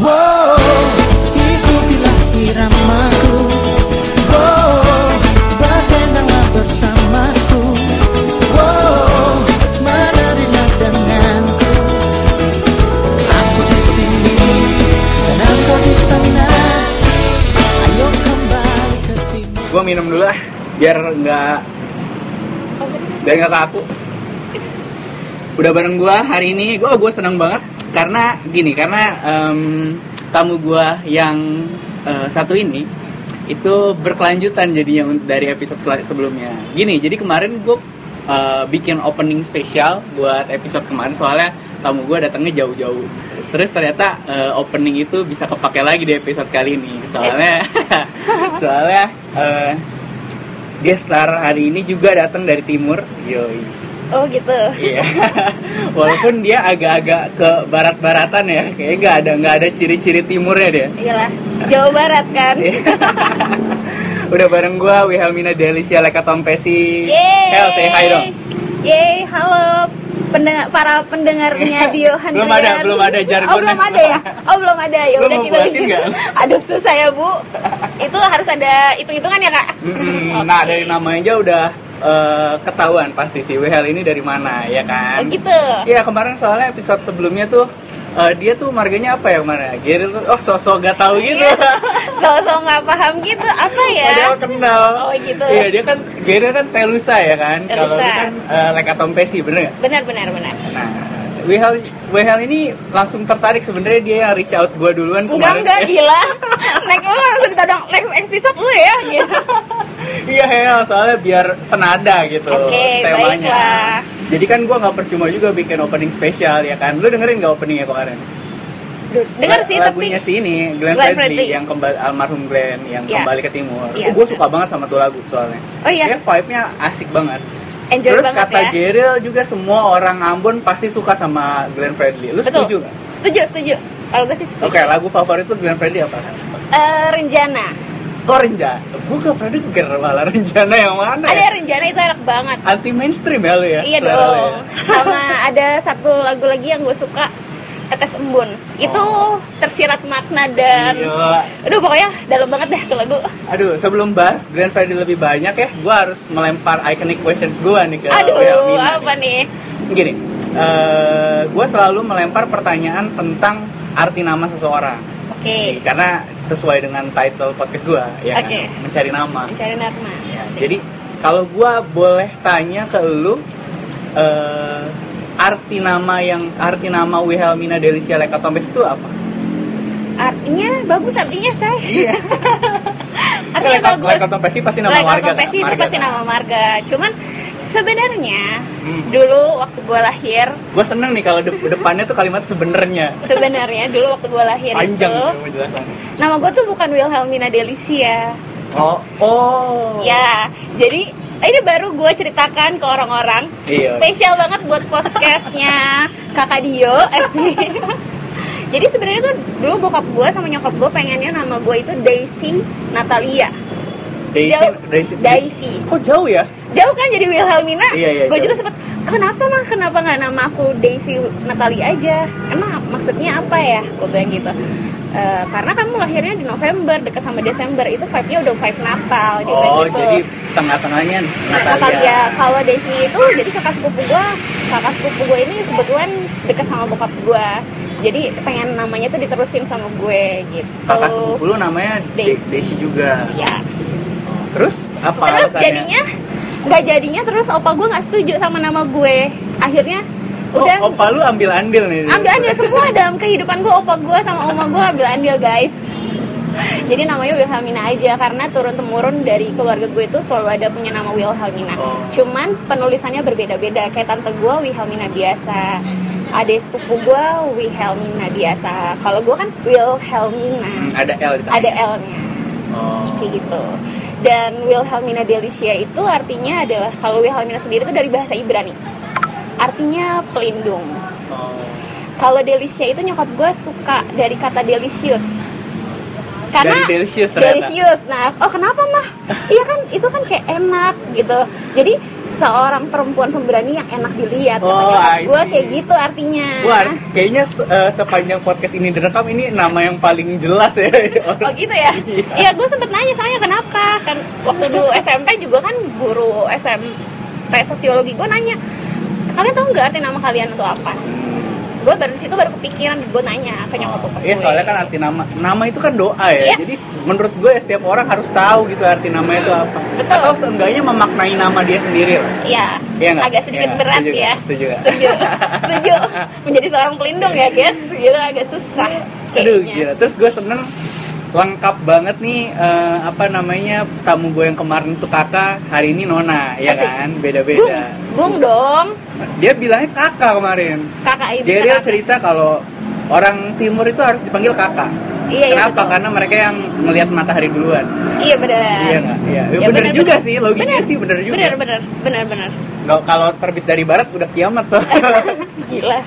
Wow, ikutilah iramaku. Wow, berdenanglah bersamaku. Wow, menarilah denganku. Aku di sini dan engkau di sana. Ayo kembali ke timur. Gua minum dulu lah biar nggak biar nggak kaku. Udah bareng gua hari ini, gua gua seneng banget karena gini karena em, tamu gua yang eh, satu ini itu berkelanjutan jadinya dari episode sebelumnya. Gini, jadi kemarin gue bikin opening spesial buat episode kemarin soalnya tamu gue datangnya jauh-jauh. Terus ternyata eh, opening itu bisa kepake lagi di episode kali ini. Soalnya soalnya eh, guest star hari ini juga datang dari timur. Yoi. Oh gitu. Iya. Walaupun dia agak-agak ke barat-baratan ya, kayaknya nggak ada nggak ada ciri-ciri timurnya dia. Iyalah. Jawa Barat kan. Iya. Udah bareng gua Wihelmina Delicia Leka Tompesi. Yeay. Hel, say hi dong. Yeay, halo pendengar para pendengarnya Dio Handrian. Belum ada, belum ada jargonnya. Oh, belum ada ya? Oh, belum ada. Ya udah kita nggak? Aduh, susah ya, Bu. Itu harus ada hitung-hitungan ya, Kak? Mm-mm. Nah dari namanya aja udah eh, ketahuan pasti si Wihel ini dari mana ya kan? Oh, gitu. Iya kemarin soalnya episode sebelumnya tuh eh, dia tuh marganya apa ya kemarin? Geril tuh oh sosok gak tahu gitu. Iya. So-so nggak paham gitu. Apa ya? Padahal kenal. Oh, gitu. Iya dia kan Geril kan Telusa ya kan? Kalau kan eh, Leka Tompesi bener nggak? Benar, benar, benar. Nah, Wehel, Wehel ini langsung tertarik sebenarnya dia yang reach out gue duluan Enggak, kemarin. enggak, gila. Next lu langsung ditodong next episode lu ya, gitu. Iya Hel, soalnya biar senada gitu Oke, temanya. baiklah. Jadi kan gue nggak percuma juga bikin opening spesial ya kan. Lu dengerin nggak openingnya kemarin? Dengar sih, tapi lagunya si ini Glenn, Glenn Fredly, Fredly. yang kembali almarhum Glenn yang Iya. kembali ke timur. Iya, gue benar. suka banget sama tuh lagu soalnya. Oh iya? Dia vibe-nya asik banget. Enjoy Terus banget kata ya. Geril juga semua orang Ambon pasti suka sama Glenn Fredly. Lu Betul. setuju nggak? Setuju, setuju. Kalau gue sih setuju. Oke, lagu favorit tuh Glenn Fredly apa? Eh, Renjana. Oh Renjana, gue gak pernah denger malah Renjana yang mana Ada ya? Renjana itu enak banget. Anti mainstream ya lu ya? Iya lu dong. ya? Sama ada satu lagu lagi yang gue suka, Tetes Embun. Itu tersirat makna dan Iya. aduh pokoknya dalam banget dah tuh lagu. Aduh, sebelum bahas Glenn Fredly lebih banyak ya, gue harus melempar iconic questions gue nih ke Aduh, Wilhelmina apa nih. nih? Gini, gue selalu melempar pertanyaan tentang arti nama seseorang. Oke. Karena sesuai dengan title podcast gue, ya kan? Oke. mencari nama. Mencari nama. Ya, Asik. jadi kalau gue boleh tanya ke lu, eh, arti nama yang arti nama Wilhelmina Delicia Leka Tompes itu apa? artinya bagus artinya saya. Iya. artinya Leka, bagus. Leka Tompesi pasti nama Leka marga. Kompesi itu pasti nama marga. Cuman sebenarnya Hmm. dulu waktu gue lahir Gue seneng nih kalau de- depannya tuh kalimat sebenarnya. sebenarnya dulu waktu gue lahir Panjang itu nama gue tuh bukan Wilhelmina Delicia Oh, oh. ya jadi ini baru gue ceritakan ke orang-orang Iya. spesial banget buat podcastnya kakak Dio asik. jadi sebenarnya tuh dulu bokap gue sama nyokap gue pengennya nama gue itu Daisy Natalia Daisy, Jauh. Daisy. Daisy. Kok jauh ya? jauh kan jadi Wilhelmina Iya, iya, gue juga sempet kenapa mah kenapa nggak nama aku Daisy Natalia aja emang maksudnya apa ya gue bilang gitu "Eh, karena kamu lahirnya di November dekat sama Desember itu vibe-nya udah vibe Natal gitu Oh, gitu. jadi tengah-tengahnya Natalia Natalia. kalau Daisy itu jadi kakak sepupu gue kakak sepupu gue ini kebetulan dekat sama bokap gue jadi pengen namanya tuh diterusin sama gue gitu Kakak sepupu lu namanya Daisy juga. ya Terus apa terus alasannya? jadinya nggak jadinya terus opa gue nggak setuju sama nama gue akhirnya Oh, udah. opa lu ambil andil nih. ambil andil semua dalam kehidupan gue opa gue sama oma gue ambil andil guys. Jadi namanya Wilhelmina aja karena turun temurun dari keluarga gue itu selalu ada punya nama Wilhelmina. Oh. cuman penulisannya berbeda-beda. Kayak tante gue Wilhelmina biasa adik sepupu gue Wilhelmina biasa. Kalau gue kan Wilhelmina. Hmm, ada L di ada L-nya. Oh. kayak gitu. Dan Wilhelmina Delicia itu artinya adalah kalau Wilhelmina sendiri itu dari bahasa Ibrani artinya pelindung Oh. kalau Delicia itu nyokap gue suka dari kata delicious karena Dari delicious ternyata. delicious. Nah, oh kenapa mah? iya kan itu kan kayak enak gitu. Jadi seorang perempuan pemberani yang enak dilihat. Oh, gue kayak gitu artinya. Wah, kayaknya se- eh, sepanjang podcast ini direkam ini nama yang paling jelas ya. Oh gitu ya? Iya. Iya, gue sempet nanya soalnya kenapa kan waktu dulu SMP juga kan guru SMP sosiologi gue nanya kalian tahu nggak arti nama kalian itu apa? Gue baru situ baru kepikiran gue nanya ke nyokap bokap Iya soalnya kan arti nama nama itu kan doa ya. Yes. Jadi menurut gue setiap orang harus tahu gitu arti nama itu apa. Betul. Atau seenggaknya memaknai nama dia sendiri lah. Iya, Iya agak sedikit Iya, berat setuju ya. Setuju? Setuju. Setuju. Menjadi seorang pelindung ya, guys. Gitu agak susah. Aduh kayaknya. gila. Terus gue seneng lengkap banget nih eh, apa namanya tamu gue yang kemarin tuh kakak hari ini nona ya Asik. kan Bung, beda-beda bung dong. dia bilangnya kakak kemarin Kakak ibu. Geriel kakak. cerita kalau orang timur itu harus dipanggil kakak Iya, iya, kenapa betul. karena mereka yang melihat matahari duluan Iya benar. Iya nggak? Iya. Ya, Ya, bener benar, juga benar. sih, logiknya Benar. sih bener juga. Benar benar benar benar. Nggak, kalau terbit dari barat udah kiamat so. Gila.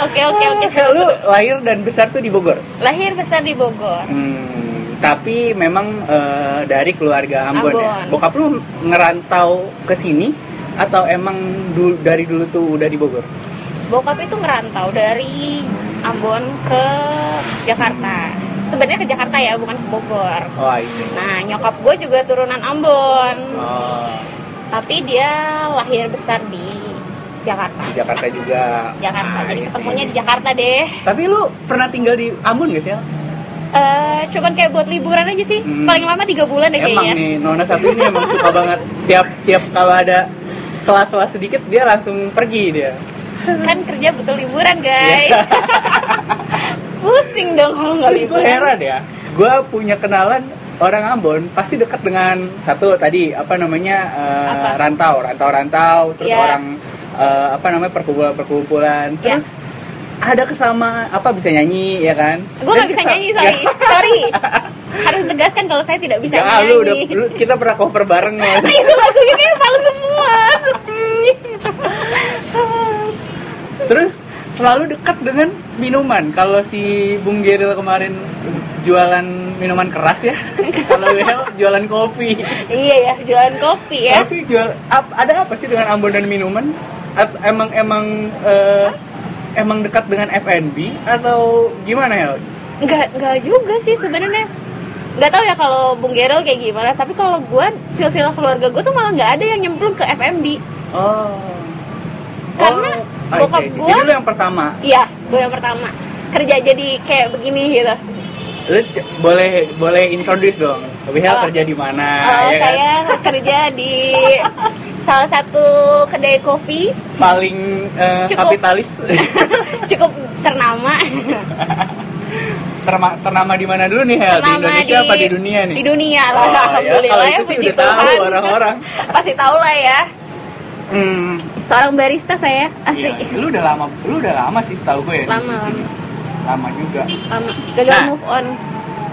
Oke oke oke. Lu lahir dan besar tuh di Bogor. Lahir besar di Bogor. Hmm, tapi memang eh, dari keluarga Ambon, ya. Ambon. Bokap lu ngerantau ke sini atau emang dulu, dari dulu tuh udah di Bogor? Bokap itu ngerantau dari Ambon ke Jakarta. Sebenarnya ke Jakarta ya, bukan ke Bogor. Oh, I see. Nah, nyokap gue juga turunan Ambon. Oh, Tapi dia lahir besar di Jakarta. di Jakarta juga. Jakarta. Ah, Jadi I see. ketemunya di Jakarta deh. Tapi lu pernah tinggal di Ambon gak sih? Eh, cuman kayak buat liburan aja sih. Hmm. Paling lama tiga bulan deh Emang kayaknya. nih Nona satu ini emang suka banget tiap tiap kalau ada sela-sela sedikit dia langsung pergi dia. Kan kerja butuh liburan guys. Pusing dong kalau nggak Terus gue liburan. heran ya, gue punya kenalan orang Ambon pasti dekat dengan satu tadi apa namanya eh, Apa? rantau, rantau-rantau, terus Iya. orang eh, apa namanya perkumpulan-perkumpulan, Iya. terus ada kesamaan apa bisa nyanyi ya kan? Gue nggak bisa nyanyi sorry. Ya. sorry. Harus tegaskan kalau saya tidak bisa Ya, nyanyi. lu udah lu- kita pernah cover bareng loh. itu lagunya kayak palu semua. Sedih. Terus selalu dekat dengan minuman. Kalau si Bung Geril kemarin jualan minuman keras ya, kalau Wel jualan kopi. iya ya, jualan kopi ya. Tapi jual ap- ada apa sih dengan Ambon dan minuman? Emang emang eh, emang dekat dengan F&B atau gimana ya? Enggak, enggak juga sih sebenarnya. Nggak tahu ya kalau Bung Gerel kayak gimana, tapi kalau gue silsilah keluarga gue tuh malah nggak ada yang nyemplung ke FMB. Oh. Karena see, bokap gua- Jadi lu yang pertama. Iya, gue yang pertama kerja jadi kayak begini gitu. Lu boleh boleh introduce dong. Wihel Oh. kerja di mana Oh, ya kan? saya kerja di salah satu kedai kopi Paling eh, Cukup. kapitalis. cukup ternama. Terma- ternama di mana dulu nih Hel? Di Indonesia apa di dunia nih? Di dunia lah, Oh, ya, alhamdulillah kalau ya, itu sih udah tahu orang-orang. Pasti tahu lah ya. Hmm, Seorang barista saya, asik. Lu udah lama, lu udah lama sih setahu gue ya. di Lama. Lama juga. Lama. Gagal Nah. move on.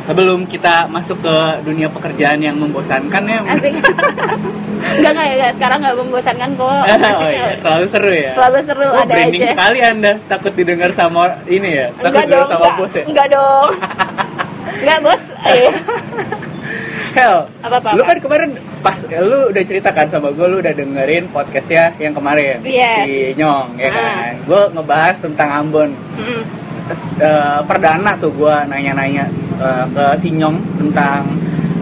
Sebelum kita masuk ke dunia pekerjaan yang membosankan ya. Asik. Enggak, enggak, enggak. Sekarang enggak membosankan kok. oh iya, selalu seru ya. Selalu seru, Oh, ada branding aja. sekali Anda takut didengar sama ini ya. Takut Enggak didengar dong, sama enggak. bos ya. Enggak dong. Enggak, Bos. Eh, Hel, Apa-apa, lu apa? kan kemarin pas lu udah ceritakan sama gue, lu udah dengerin podcastnya yang kemarin Yes. si Nyong, ya Ah. kan? Gue ngebahas tentang Ambon. mm, Terus, eh, perdana tuh gue nanya-nanya eh, ke si Nyong tentang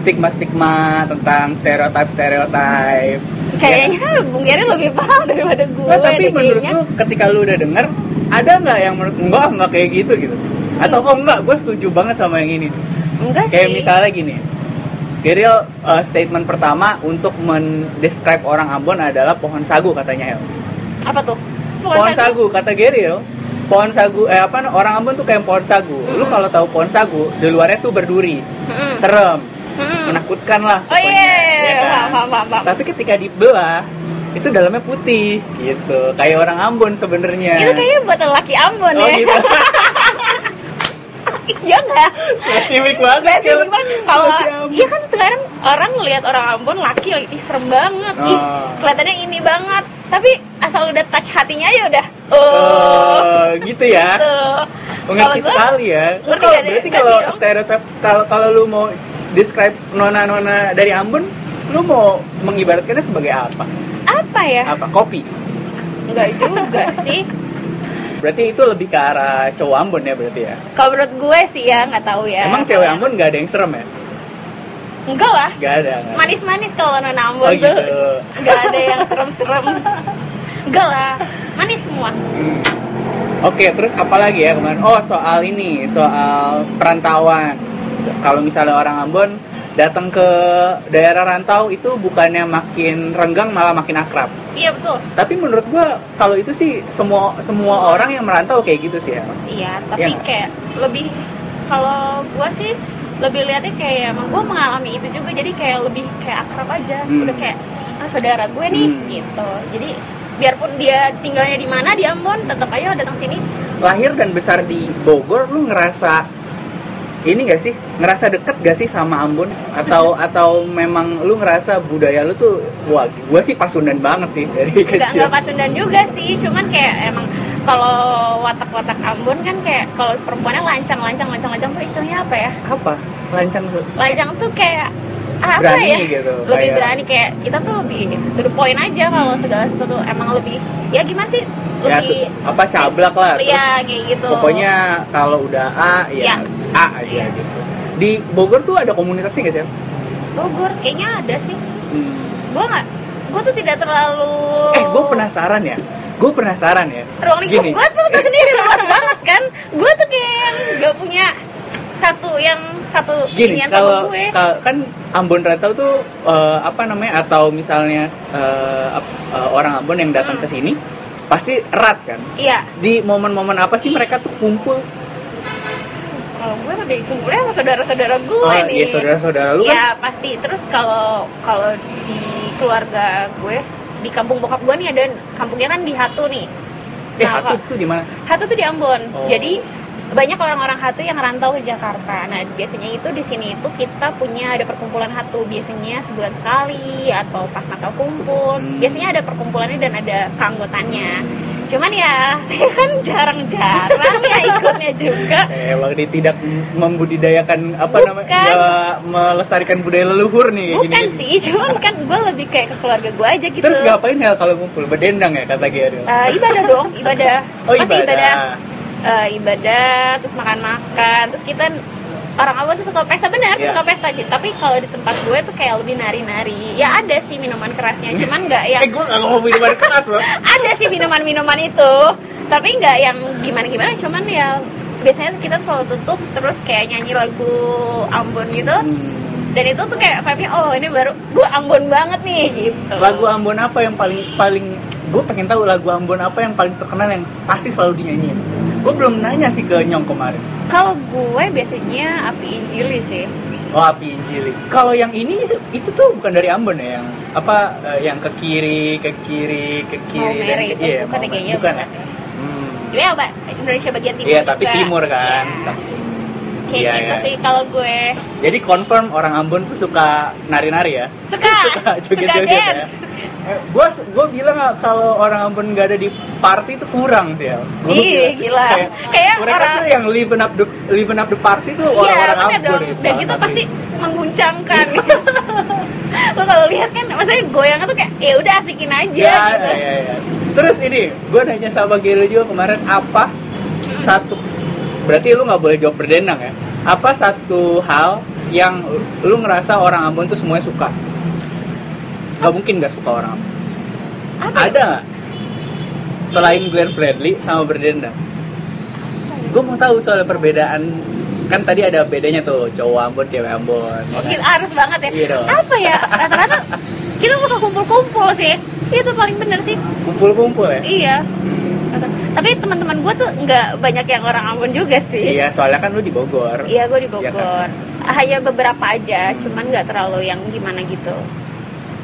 stigma-stigma, tentang stereotip-stereotip. Kayaknya Bung Geri lebih paham daripada gue. Nah, tapi menurut kayaknya. lu ketika lu udah denger, ada nggak yang menurut enggak nggak kayak gitu gitu? Atau oh enggak, gue setuju banget sama yang ini. Enggak Kayak sih. misalnya gini, Geril uh, statement pertama untuk mendescribe orang Ambon adalah pohon sagu katanya Hel. Apa tuh? Pohon, sagu. kata Geril. Pohon sagu, eh apa orang Ambon tuh kayak pohon sagu. Lu Mm. kalau tahu pohon sagu, di luarnya tuh berduri, Mm-mm. serem, Mm-mm. menakutkan lah. Oh iya, ya kan? Tapi ketika dibelah, itu dalamnya putih, gitu. Kayak orang Ambon sebenarnya. Itu kayaknya buat lelaki Ambon Oh ya. gitu. Iya enggak? Spesifik banget. Spesifik banget. Kalau iya kan sekarang orang ngelihat orang Ambon laki ih serem banget. Ih, Oh. kelihatannya ini banget. Tapi asal udah touch hatinya ya udah. Oh. Oh, gitu ya. Tuh. mengerti gua, sekali ya. Lu kalau berarti kalau stereotip kalau kalau lu mau describe nona-nona dari Ambon lu mau mengibaratkannya sebagai apa? Apa ya? Apa? Kopi? Nggak juga sih. Berarti itu lebih ke arah cowok Ambon ya berarti ya? Kalau menurut gue sih ya nggak tahu ya. Emang cewek Ambon nggak ada yang serem ya enggak lah nggak ada manis-manis kalau nona Ambon Oh, tuh gitu. nggak ada yang serem-serem enggak lah manis semua Hmm. Oke, terus apa lagi ya kemarin? Oh, soal ini, soal perantauan. Kalau misalnya orang Ambon datang ke daerah rantau itu bukannya makin renggang malah makin akrab. iya betul Tapi menurut gua kalau itu sih semua semua Semua. orang yang merantau kayak gitu sih ya. iya Iya tapi nggak? kayak lebih kalau gue sih lebih lihatnya kayak emang gue mengalami itu juga jadi kayak lebih kayak akrab aja Hmm. udah kayak ah, saudara gue nih Hmm. gitu jadi biarpun dia tinggalnya di mana di Ambon tetap aja datang sini Lahir dan besar di Bogor, lu ngerasa ini gak sih? Ngerasa deket gak sih sama Ambon? Atau atau memang lu ngerasa budaya lu tuh wah, gua sih Pasundan banget sih dari kecil. nggak Pasundan juga sih cuman kayak emang kalau watak-watak Ambon kan kayak kalau perempuannya lancang lancang lancang lancang tuh istilahnya apa ya? Apa? Lancang tuh? Lancang tuh kayak ah, apa Berani ya? gitu, lebih kayak- berani kayak kita tuh lebih to the point aja kalau segala sesuatu emang lebih ya gimana sih? Ya lebih tuh, apa cablak lah iya terus kayak gitu. pokoknya kalau udah A ya, Ya. A aja gitu. Di Bogor tuh ada komunitasnya gak sih? Bogor kayaknya ada sih. Hmm. gue nggak gue tuh tidak terlalu eh gue penasaran ya gue penasaran ya. Ruang lingkup gue tuh tau sendiri luas banget kan? Gue tuh kayak yang gak punya satu yang satu gini kalau sama gue. kalau- kan Ambon Rantau tuh eh, apa namanya atau misalnya ap- eh, orang Ambon yang datang Hmm. ke sini pasti erat kan? Iya. Di momen-momen apa sih mereka tuh kumpul? Kalau gue lebih kumpulnya sama saudara-saudara gue oh, nih. ya saudara-saudara lu kan? ya pasti. Terus kalau kalau di keluarga gue di kampung bokap gue nih ada kampungnya kan di Hatu nih. Eh Nah, Hatu Kak. tuh di mana? Hatu tuh di Ambon. Oh. jadi banyak orang-orang Hatu yang rantau ke Jakarta. Nah biasanya itu di sini itu kita punya ada perkumpulan Hatu. Biasanya sebulan sekali atau pas Natal kumpul. Hmm. biasanya ada perkumpulannya dan ada keanggotannya cuman ya saya kan jarang-jarang ya ikutnya juga Eh, emang dia tidak membudidayakan apa Bukan. namanya nggak melestarikan budaya leluhur nih bukan gini. sih cuman kan gue lebih kayak ke keluarga gue aja gitu Terus ngapain ya kalau ngumpul berdendang ya kata Gary? Eh, ibadah dong ibadah Oh, Pasti ibadah. Eh, ibadah terus makan-makan terus kita orang awal tuh suka pesta benar Iya. suka pesta tapi kalau di tempat gue tuh kayak lebih nari-nari ya ada sih minuman kerasnya cuman nggak yang Eh gue nggak ngomong minuman keras loh. ada sih minuman-minuman itu tapi nggak yang gimana-gimana cuman ya biasanya kita selalu tutup terus kayak nyanyi lagu Ambon gitu Hmm. dan itu tuh kayak vibe-nya oh ini baru gue Ambon banget nih gitu Lagu Ambon apa yang paling paling gue pengen tahu lagu Ambon apa yang paling terkenal yang pasti selalu dinyanyiin. Gue belum nanya sih ke Nyong kemarin. kalau gue biasanya api injili sih Oh api Injili. Kalau yang ini itu tuh bukan dari Ambon ya, yang apa eh, yang ke kiri, ke kiri, ke mau kiri dan merah ke- itu iya, bukan ya mau- kayaknya bukan ya. bukan ya. Hmm. Ya, Mbak, Indonesia bagian timur. Iya tapi juga. timur kan. Ya, kayak Iya, gitu iya. sih kalau gue Jadi confirm orang Ambon tuh suka nari-nari ya? suka suka, joget-joget ya? dance. Gue gue bilang nggak kalau orang Ambon nggak ada di party itu kurang sih ya. Gua Ih, bilang, gila. Kayak, Kayak mereka orang- tuh yang liven up the liven up the party tuh Iya, orang-orang bener Ambon. dong. gitu, Dan itu pasti mengguncangkan. Lo kalau lihat kan, maksudnya goyangnya tuh kayak ya udah asikin aja. Ya, gitu. ya, ya, ya. Terus ini, gue nanya sama Gero juga kemarin apa satu berarti lu nggak boleh jawab berdendang ya? Apa satu hal yang lu ngerasa orang Ambon tuh semuanya suka? Gak mungkin gak suka orang Ambon. Apa? Ada nggak? Selain Glenn Fredly sama berdendang. Gue mau tahu soal perbedaan kan tadi ada bedanya tuh cowok Ambon, cewek Ambon. ya kan? Gitu, harus banget ya. Dong. Apa ya? Rata-rata kita suka kumpul-kumpul sih. Itu paling bener sih. Kumpul-kumpul ya? Iya. Tapi teman-teman gue tuh nggak banyak yang orang Ambon juga sih. Iya, soalnya kan lu di Bogor. Iya, gue di Iya Bogor. Hanya beberapa aja, cuman nggak terlalu yang gimana gitu.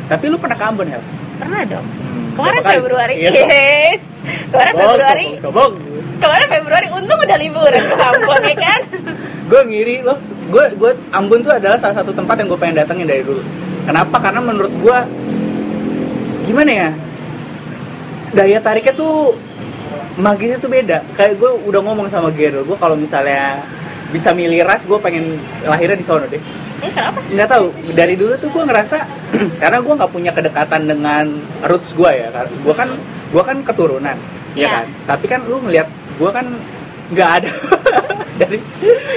Tapi lu pernah ke Ambon, Hel? Pernah dong. Hmm, Kemarin? Februari. Iya, Yes. Kemarin Sobong, Februari. sobong, sobong. Kemarin Februari untung udah liburan ke Ambon ya kan? gue ngiri loh gue gue Ambon tuh adalah salah satu tempat yang gue pengen datengin dari dulu kenapa karena menurut gue gimana ya daya tariknya tuh magisnya tuh beda. Kayak gue udah ngomong sama Gerald gue kalau misalnya bisa milih ras gue pengen lahirnya di sono deh. Eh kenapa? nggak tahu. Dari dulu tuh gue ngerasa karena gue nggak punya kedekatan dengan roots gue ya gue kan gue kan keturunan ya Iya. kan? Tapi kan lu ngelihat gue kan nggak ada dari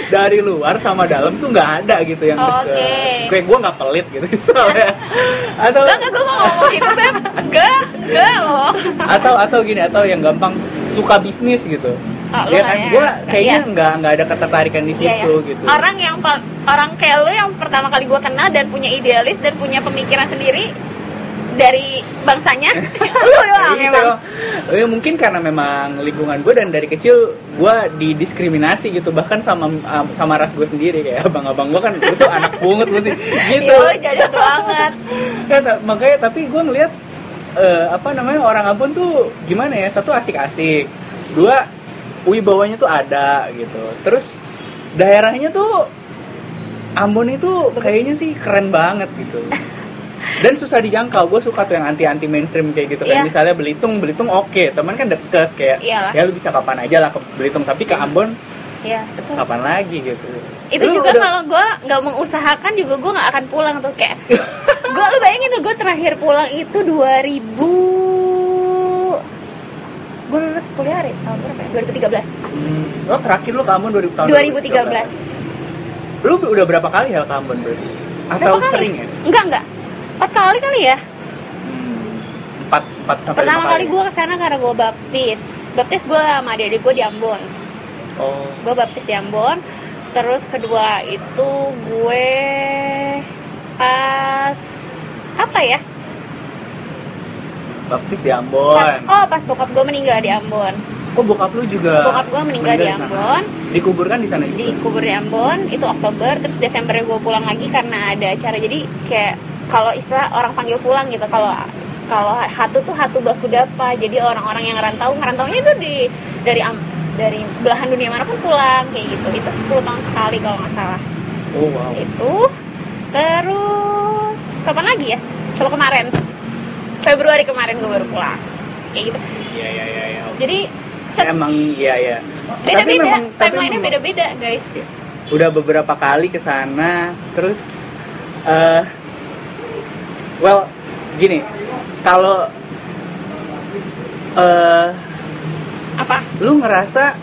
dari luar sama dalam tuh nggak ada gitu yang Oke. deket. Kayak gue nggak pelit gitu soalnya. Atau Enggak, enggak, gue gak ngomong itu, Beb. Enggak, enggak loh. Atau atau gini atau yang gampang suka bisnis gitu. Oh, ya kan? ya, gue suka, kayaknya iya. nggak nggak ada ketertarikan di situ Iya, iya. gitu. Orang yang orang kayak lu yang pertama kali gue kenal dan punya idealis dan punya pemikiran sendiri dari bangsanya? Lu doang Gitu. emang Ya, mungkin karena memang lingkungan gue dan dari kecil gue didiskriminasi gitu bahkan sama um, sama ras gue sendiri. Kayak abang-abang gue kan lu tuh anak pungut lu sih. Gitu. Iya, lu jajan banget Ya, makanya tapi gue ngeliat eh, apa namanya orang Ambon tuh gimana ya? Satu asik-asik dua wibawanya tuh ada gitu. Terus daerahnya tuh Ambon itu Bagus. kayaknya sih keren banget gitu dan susah dijangkau gue suka tuh yang anti anti mainstream kayak gitu kayak Iya. misalnya Belitung Belitung oke teman kan deket kayak Iyalah. ya lu bisa kapan aja lah ke Belitung tapi ke Ambon Iya, betul kapan lagi gitu itu Lu juga udah- kalau gue nggak mengusahakan juga gue nggak akan pulang tuh kayak gue lu bayangin tuh gue terakhir pulang itu 2000 gue lulus kuliah hari tahun berapa ya? 2013 Hmm, oh terakhir ke Ambon 2000 tahun 2013 Lu udah berapa kali ke Ambon berarti? Berapa kali? sering ya? enggak enggak empat kali kali ya? Hmm, empat, empat sampai pertama lima kali. gue ke sana karena gue baptis. Baptis gue sama adik-adik gue di Ambon. Oh, gue baptis di Ambon. Terus kedua itu gue pas apa ya? Baptis di Ambon. oh pas bokap gue meninggal di Ambon. Oh, bokap lu juga. bokap gue meninggal di sana. Ambon. Dikuburkan di sana juga. dikubur di Ambon itu Oktober terus Desember gue pulang lagi karena ada acara. Jadi kayak kalau istilah orang panggil pulang gitu kalau kalau hatu tuh hatu baku dapa jadi orang-orang yang ngerantau ngerantaunya itu di dari dari belahan dunia mana pun pulang kayak gitu. Itu 10 tahun sekali kalau nggak salah. Oh, wow. itu terus kapan lagi ya? Kalau kemarin. Februari kemarin gue baru pulang. Kayak gitu. Iya, iya, iya, iya. jadi set- Emang iya, iya. beda-beda. Memang- tapi timelinenya memang- beda-beda guys. Udah beberapa kali ke sana, terus eh well, gini. Kalau eh apa? lu ngerasa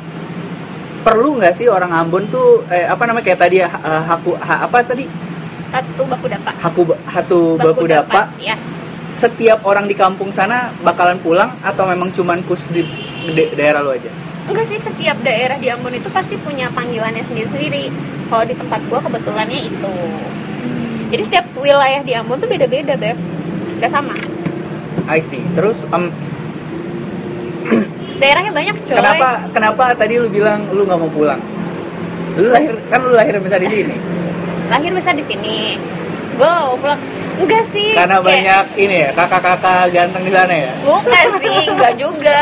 perlu nggak sih orang Ambon tuh eh, apa namanya kayak tadi ya eh, haku ha- apa tadi? Satu baku dapa. Haku hatu baku dapa ya setiap orang di kampung sana bakalan pulang atau memang cuman kus di de- daerah lu aja? Enggak sih setiap daerah di Ambon itu pasti punya panggilannya sendiri-sendiri. Kalau di tempat gua kebetulannya itu jadi setiap wilayah di Ambon tuh beda-beda beb. Gak sama. I see. Terus em, daerahnya banyak coy. kenapa kenapa tadi lu bilang lu nggak mau pulang? Lu lahir kan lu lahir besar di sini. Lahir besar di sini. Gue mau pulang. Enggak sih karena kayak- banyak ini ya kakak-kakak ganteng di sana ya? Bukan sih enggak juga.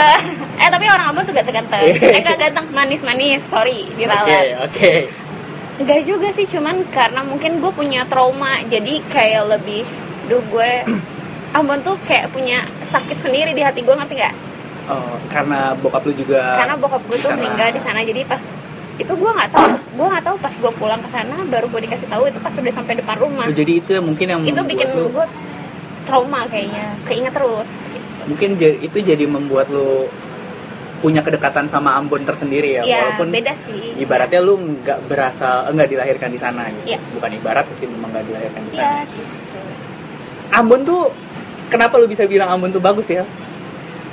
Eh tapi orang Ambon tuh ganteng-ganteng. Iya. eh enggak ganteng manis-manis. Sorry oke diralat oke Enggak juga sih, cuman karena mungkin gue punya trauma Jadi kayak lebih, duh gue Ambon tuh kayak punya sakit sendiri di hati gue ngerti gak? oh, karena bokap lu juga Karena bokap gue tuh meninggal di sana jadi pas itu gue nggak tahu gue nggak tahu pas gue pulang ke sana baru gue dikasih tahu itu pas udah sampai depan rumah Oh, jadi itu mungkin yang itu bikin lu gue trauma kayaknya keinget terus gitu. mungkin itu jadi membuat lu punya kedekatan sama Ambon tersendiri ya, ya walaupun beda sih. ibaratnya lu nggak berasa enggak dilahirkan di sana gitu. Iya. bukan ibarat sih memang nggak dilahirkan di ya sana. gitu. Ambon tuh kenapa lu bisa bilang Ambon tuh bagus ya?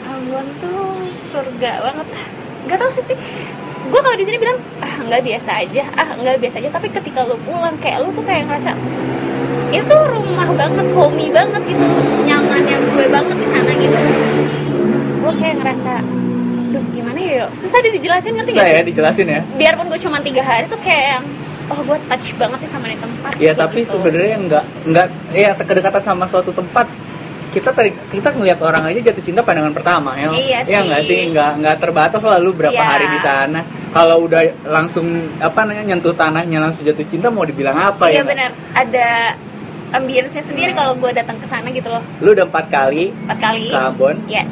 Ambon tuh surga banget. Nggak tahu sih sih. Gue kalau di sini bilang ah nggak biasa aja. Ah nggak biasa aja. Tapi ketika lu pulang kayak lu tuh kayak ngerasa itu rumah banget homey banget gitu. Nyamannya gue banget di sana gitu. Gue kayak ngerasa duh gimana ya? Susah deh dijelasin ngerti susah gak ya sih? dijelasin ya. Biarpun gue cuma tiga hari tuh kayak yang, oh gue touch banget nih sama nih tempat ya tapi gitu. sebenarnya nggak nggak ya kedekatan sama suatu tempat kita tadi kita ngelihat orang aja jatuh cinta pandangan pertama ya. Iya ya nggak sih. sih? Nggak nggak terbatas lalu berapa Iya. hari di sana. Kalau udah langsung apa namanya nyentuh tanahnya langsung jatuh cinta mau dibilang apa iya ya? benar. Ada ambience sendiri kalau gue datang ke sana gitu loh. Lu udah empat kali empat kali. ke Ambon. Ya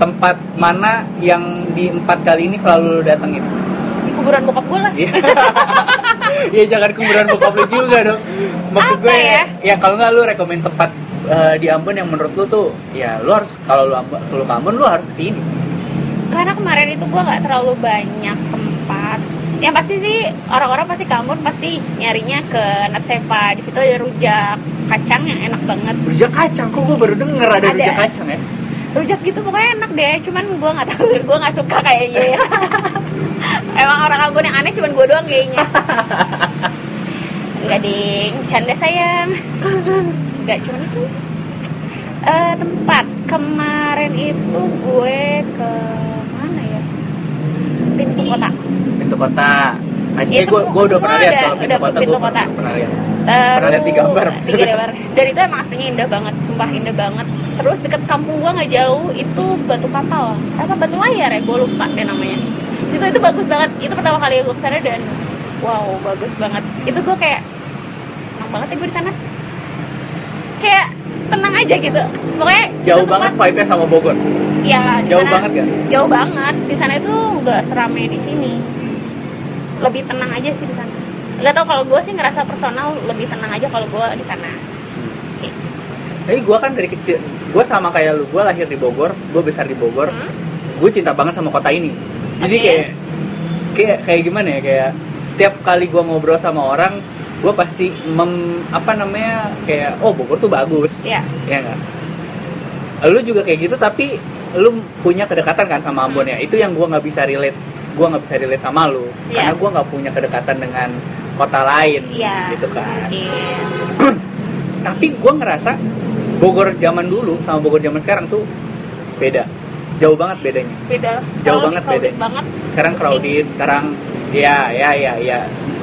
tempat mana yang di empat kali ini selalu lu datengin? di kuburan bokap gue lah Iya. Iya jangan kuburan bokap lu juga dong. Maksud Apa gue ya? ya, kalau nggak lu rekomend tempat eh, di Ambon yang menurut lu tuh ya lu harus kalau lu kalau ke Ambon lu harus ke sini. karena kemarin itu gue nggak terlalu banyak tempat yang pasti sih orang-orang pasti ke Ambon pasti nyarinya ke Natsepa di situ ada rujak kacang yang enak banget Rujak kacang kok gue baru denger ada, Ada. rujak kacang ya. Rujak gitu pokoknya enak deh cuman gue nggak tahu gue nggak suka kayaknya. Ya. emang orang Ambon yang aneh cuman gue doang kayaknya. Enggak ding, bercanda sayang. Enggak, cuman itu. Eh, Tempat. Kemarin itu gue ke mana ya? Pintu kota. Pintu kota. Nah, Iya, eh, gue gue udah pernah lihat kalau pintu kota pintu pernah lihat. Pernah lihat di gambar, di gambar. Dan itu emang aslinya indah banget, sumpah indah banget. Terus deket kampung gua nggak jauh itu batu kapal, apa batu layar ya, gue lupa deh namanya. Situ itu bagus banget. Itu pertama kali gue ke sana dan wow bagus banget. Itu gue kayak senang banget ya gue di sana. Kayak tenang aja gitu. Pokoknya Jauh banget tempat- vibe-nya sama Bogor. Ya, di Jauh sana- banget kan? Jauh banget. Di sana itu nggak seramai di sini. Lebih tenang aja sih di sana. Gak tau kalau gue sih ngerasa personal lebih tenang aja kalau gue di sana. Oke. Tapi gue kan dari kecil, gue sama kayak lu, gue lahir di Bogor, gue besar di Bogor, Hmm? gue cinta banget sama kota ini. Jadi Oke. kayak, kayak kayak gimana ya, kayak setiap kali gue ngobrol sama orang, gue pasti mem, apa namanya kayak, oh Bogor tuh bagus, Iya. ya nggak? Lu juga kayak gitu, tapi lu punya kedekatan kan sama Ambon ya? Itu yang gue nggak bisa relate, gue nggak bisa relate sama lu, Iya. karena gue nggak punya kedekatan dengan kota lain, Iya. gitu kan. Mungkin. tapi gue ngerasa Bogor zaman dulu sama Bogor zaman sekarang tuh beda jauh banget bedanya Beda. Jauh banget bedanya. banget. sekarang Pusing. crowded sekarang ya ya ya ya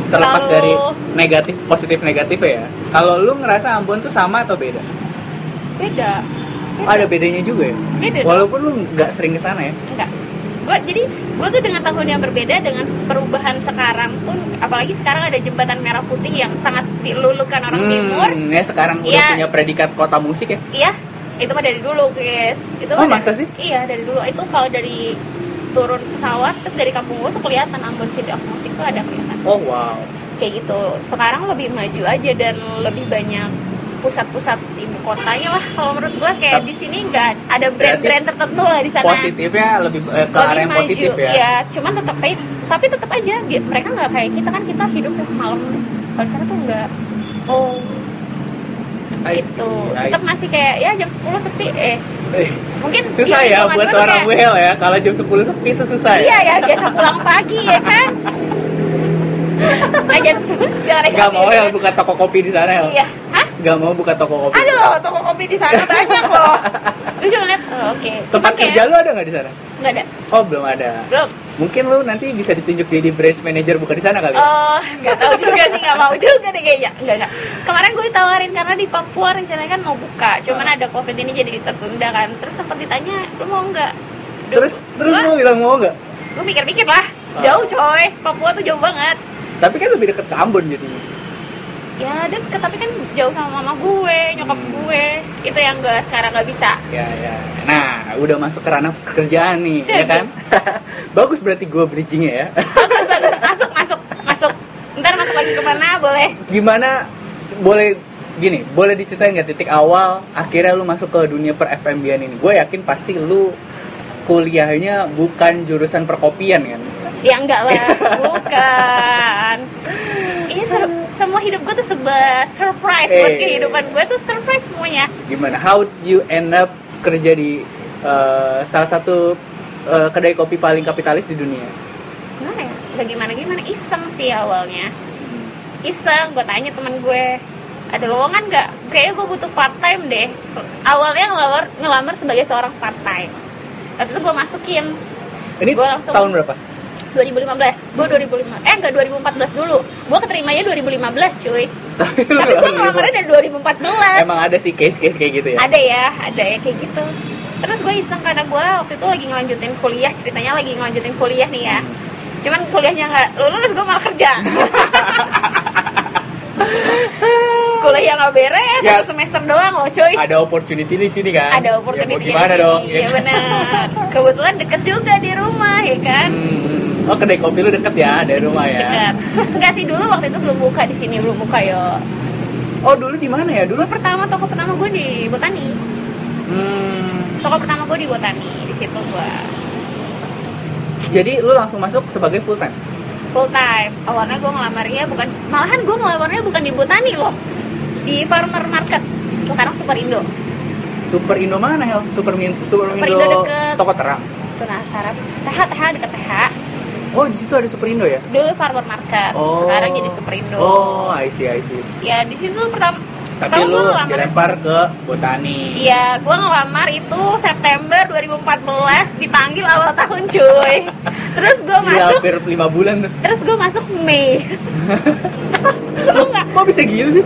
terlepas Terlalu- dari negatif positif negatif ya kalau lu ngerasa Ambon tuh sama atau beda Beda. Beda. ada bedanya juga ya Beda. walaupun lu nggak sering ke sana ya Enggak. Gua jadi gue tuh dengan tahun yang berbeda dengan perubahan sekarang pun apalagi sekarang ada jembatan merah putih yang sangat dilulukan orang timur. Hmm, ya sekarang udah Iya. punya predikat kota musik ya Iya, itu mah dari dulu, guys. Itu Oh, mah masa dari- sih? Iya, dari dulu. Itu kalau dari turun pesawat terus dari kampung gue tuh kelihatan Ambon City of Music tuh ada kelihatan. oh wow Kayak gitu. Sekarang lebih maju aja dan lebih banyak pusat-pusat ibu kotanya lah kalau menurut gue kayak di sini nggak ada brand-brand tertentu lah di sana. Positifnya lebih eh, ke lebih arah yang maju. positif ya. Iya cuman tetap tapi, tapi tetap aja mereka nggak kayak kita kan kita hidup malam. Kalau di sana tuh nggak oh gitu. tetap masih kayak ya jam 10 sepi eh Eh, mungkin susah ya buat seorang kayak- ya kalau jam 10 sepi itu susah ya. Iya ya biasa pulang pagi ya kan. Aja jangan Gak mau ya buka toko kopi di sana ya? iya hah Gak mau buka toko kopi. aduh toko kopi di sana banyak loh lu cuma lihat oh, oke Tempat Cuman kayak- kerja lu ada nggak di sana? nggak ada Oh belum ada. belum Mungkin lu nanti bisa ditunjuk jadi branch manager buka di sana kali. ya? Oh, nggak tahu juga sih, nggak mau juga deh kayaknya. Nggak nggak. Kemarin gue ditawarin karena di Papua rencananya kan mau buka, cuman Ah. ada covid ini jadi tertunda kan. Terus sempat ditanya, lu mau nggak? terus terus lu bilang mau nggak? Gue mikir-mikir lah, Ah. jauh coy, Papua tuh jauh banget. Tapi kan lebih deket ke Ambon jadi. Ya, dan tapi kan jauh sama mama gue, nyokap Hmm. gue. Itu yang gue sekarang nggak bisa. Ya ya. Nah udah masuk ke ranah pekerjaan nih, ya kan? Bagus berarti gue bridgingnya ya. Bagus bagus, masuk masuk masuk. Ntar masuk lagi ke mana boleh? Gimana? Boleh gini, boleh diceritain nggak titik awal akhirnya lu masuk ke dunia per FMB ini? Gue yakin pasti lu kuliahnya bukan jurusan perkopian kan? Ya enggak lah, bukan. Iya ser- semua hidup gue tuh sebuah surprise buat Eh. kehidupan gue tuh surprise semuanya. Gimana? How you end up kerja di uh, salah satu uh, kedai kopi paling kapitalis di dunia? Gimana ya? Gimana gimana iseng sih awalnya. Iseng, gue tanya temen gue ada lowongan nggak? Kayaknya gue butuh part time deh. Awalnya ngelamar ngelamar sebagai seorang part time. Waktu itu gue masukin. Ini Gua langsung- tahun berapa? 2015 gue 2005 eh enggak 2014 dulu. Gue keterimanya 2015 cuy. Tapi gue ngelamar ngelamarnya dari 2014 Emang ada sih case-case kayak gitu ya? ada ya ada ya kayak gitu. Terus gue iseng karena gue waktu itu lagi ngelanjutin kuliah ceritanya lagi ngelanjutin kuliah nih ya. Cuman kuliahnya nggak lulus gue malah kerja kuliah nggak bakal beres Ya. satu semester doang loh cuy. Ada opportunity di sini kan? Ada Ya, opportunity gimana dong? Iya benar. Kebetulan deket juga di rumah ya kan? Hmm. oh kedai kopi lu deket ya dari rumah ya? Dekat enggak sih dulu waktu itu belum buka di sini belum buka yo. Oh dulu di mana ya? Dulu? Dulu pertama toko pertama gue di Botani. Hmm. toko pertama gue di Botani di situ gue jadi lu langsung masuk sebagai full time? Full time. Awalnya gue ngelamarnya bukan malahan gue ngelamarnya bukan di Botani loh di Farmer Market sekarang Superindo Super Indo mana Hel? Super, Min Super, Super Indo, Indo deket. toko terang. penasaran TH TH deket TH Oh di situ ada Super Indo ya? dulu Farmer Market Oh. sekarang jadi Superindo Oh, I see, I see. ya di situ pertama Tapi pertama lu gua dilempar ke botani. Iya, gue ngelamar itu September 2014 dipanggil awal tahun cuy. Terus gue Gila, masuk, hampir lima bulan tuh. terus gue masuk Mei. Seru nggak? Kok bisa gitu sih?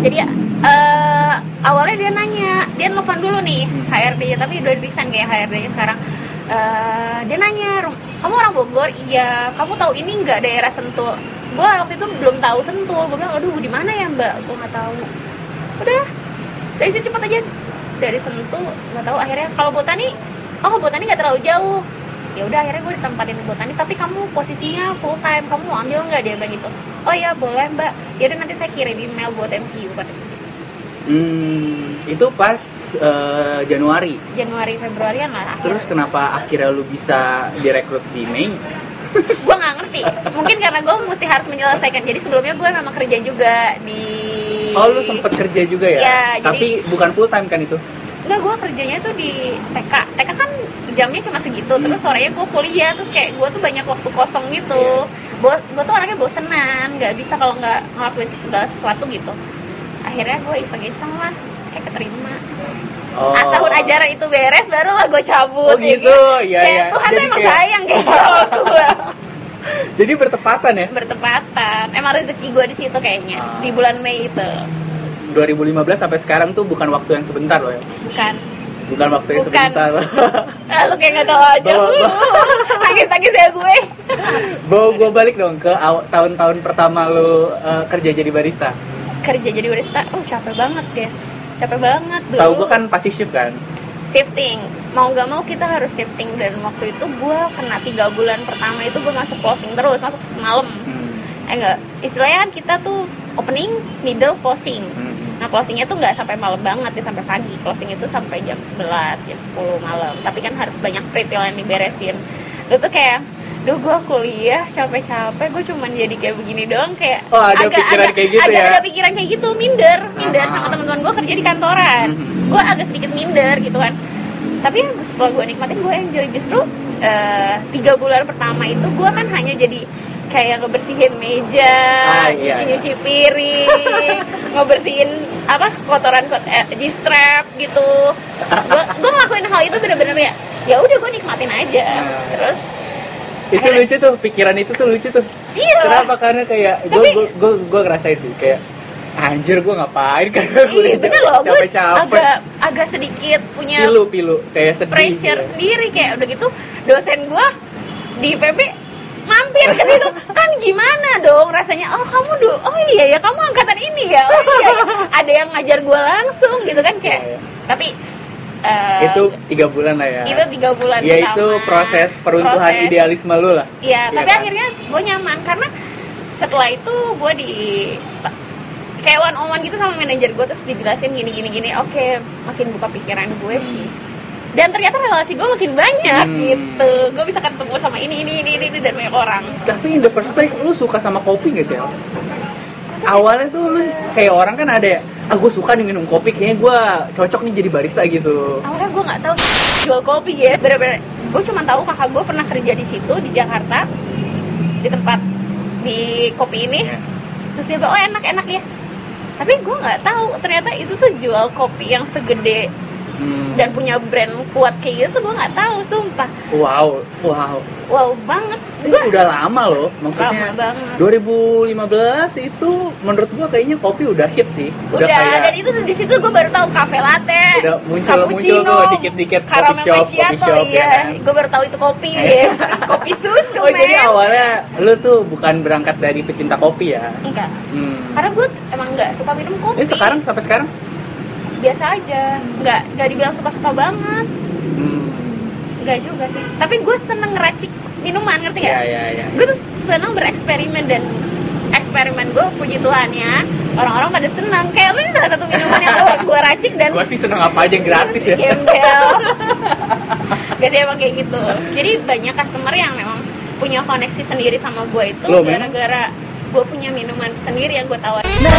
Jadi eh awalnya dia nanya, dia nelfon dulu nih. HRD tapi udah resign kayak HRD-nya sekarang. Eh, dia nanya, "Rum- kamu orang Bogor? Iya. Kamu tahu ini nggak daerah Sentul? Gue waktu itu belum tahu Sentul. Gue bilang, aduh di mana ya Mbak? Gue nggak tahu. Udah, dari situ cepet aja. Dari Sentul nggak tahu. Akhirnya kalau Botani, oh Botani nggak terlalu jauh. Ya udah akhirnya gue ditempatin di Botani. Tapi kamu posisinya full time. Kamu mau ambil nggak dia bilang gitu? Oh iya boleh Mbak. Ya udah nanti saya kirim email buat MCU kata. Hmm, itu pas eh, Januari. Januari Februarian lah akhir. Terus kenapa akhirnya lu bisa direkrut di Mei? gue nggak ngerti mungkin karena gue mesti harus menyelesaikan jadi sebelumnya gue memang kerja juga di Oh, lu sempet kerja juga ya? Iya, Tapi bukan full time kan itu? Enggak, gue kerjanya tuh di TK TK kan jamnya cuma segitu terus Hmm. sorenya gue kuliah terus kayak gue tuh banyak waktu kosong gitu Iya. gue tuh orangnya bosenan nggak bisa kalau nggak ngelakuin segala sesuatu gitu akhirnya gue iseng-iseng lah eh keterima Oh. Ah, tahun ajaran itu beres baru lah gue cabut Oh, gitu. kayak Iya, kayak iya. Tuhan tuh emang kayak- sayang kayak gue Jadi bertepatan ya? bertepatan emang rezeki gue di situ kayaknya Ah. di bulan Mei itu 2015 sampai sekarang tuh bukan waktu yang sebentar loh ya. bukan Bukan waktu yang Bukan. sebentar. ah, lu kayak nggak tahu aja Bawa- bawa- nangis nangis ya gue Bawa gue balik dong ke tahun-tahun pertama lu eh, kerja jadi barista. kerja jadi barista oh capek banget guys capek banget Tahu gue kan pasti shift kan. shifting mau nggak mau kita harus shifting dan waktu itu gue kena tiga bulan pertama itu gue masuk closing terus masuk semalam Hmm. eh enggak istilahnya kan kita tuh opening middle closing Hmm. Nah closingnya tuh nggak sampai malam banget ya sampai pagi. Closing itu sampai jam 11 jam 10 malam. Tapi kan harus banyak retail yang diberesin. Itu tuh kayak Duh gue kuliah capek-capek gue cuman jadi kayak begini doang kayak Oh, ada pikiran kayak gitu agak ya? ada pikiran kayak gitu minder. Minder Ah. sama teman-teman gue kerja di kantoran. Mhm. gue agak sedikit minder gitu kan. Tapi setelah gue nikmatin gue enjoy. Justru eh, tiga bulan pertama itu gue kan hanya jadi kayak ngebersihin meja Ah, iya, nyuci-nyuci piring ngebersihin apa kotoran kot eh, di strap gitu gue gue ngelakuin hal itu bener-bener ya ya udah gue nikmatin aja Ah. terus Itu Akhirnya- lucu tuh, pikiran itu tuh lucu tuh. iya Kenapa? Karena kayak gue gue gue ngerasain sih kayak anjir gue ngapain gue Iya bener loh, gue agak agak sedikit punya Pilu pilu kayak sedih. pressure gitu. sendiri kayak udah gitu dosen gue di PB mampir ke situ kan gimana dong rasanya oh kamu do oh iya ya kamu angkatan ini ya oh iya ya. ada yang ngajar gue langsung gitu kan kayak Iya, iya. tapi eh, Itu tiga bulan lah ya. itu tiga bulan Ya itu proses peruntuhan Proses. idealisme lu lah. Iya, Iya tapi kan? akhirnya gue nyaman karena setelah itu gue di kayak one on one gitu sama manajer gue terus dijelasin gini gini gini oke makin buka pikiran gue sih dan ternyata relasi gue makin banyak Hmm. gitu gue bisa ketemu sama ini ini ini ini, dan banyak orang Tapi in the first place lu suka sama kopi gak sih? Awalnya tuh lu kayak orang kan ada ya, ah gue suka nih minum kopi, kayaknya gue cocok nih jadi barista gitu. awalnya gue nggak tahu jual kopi ya bener-bener gue cuma tahu kakak gue pernah kerja di situ di Jakarta di tempat di kopi ini Iya. terus dia bilang oh enak enak ya tapi gue nggak tahu ternyata itu tuh jual kopi yang segede Hmm. dan punya brand kuat kayak gitu gue nggak tahu sumpah Wow, wow. wow banget Ini gue udah lama loh, maksudnya. Lama banget. 2015 itu menurut gua kayaknya kopi udah hit sih. udah, kayak dan itu di situ gue baru tahu cafe latte Udah muncul- muncul tuh dikit-dikit coffee caramel shop, coffee shop, ya iya kan? gue baru tahu itu kopi yes. kopi susu Oh jadi awalnya lu tuh bukan berangkat dari pecinta kopi ya? enggak Hmm. karena gue emang nggak suka minum kopi Ini sekarang sampai sekarang? Biasa aja. Nggak nggak dibilang suka suka banget. Hmm. nggak juga sih. Tapi gue seneng ngeracik minuman ngerti Iya nggak? Iya iya. gue tuh seneng bereksperimen dan eksperimen gue puji Tuhan ya. Orang-orang pada senang kayak lu salah satu minuman yang gue gue racik dan Gua sih seneng apa aja yang gratis ya. gembel. Jadi emang kayak gitu. Jadi banyak customer yang memang punya koneksi sendiri sama gue itu gara-gara gue punya minuman sendiri yang gue tawarin na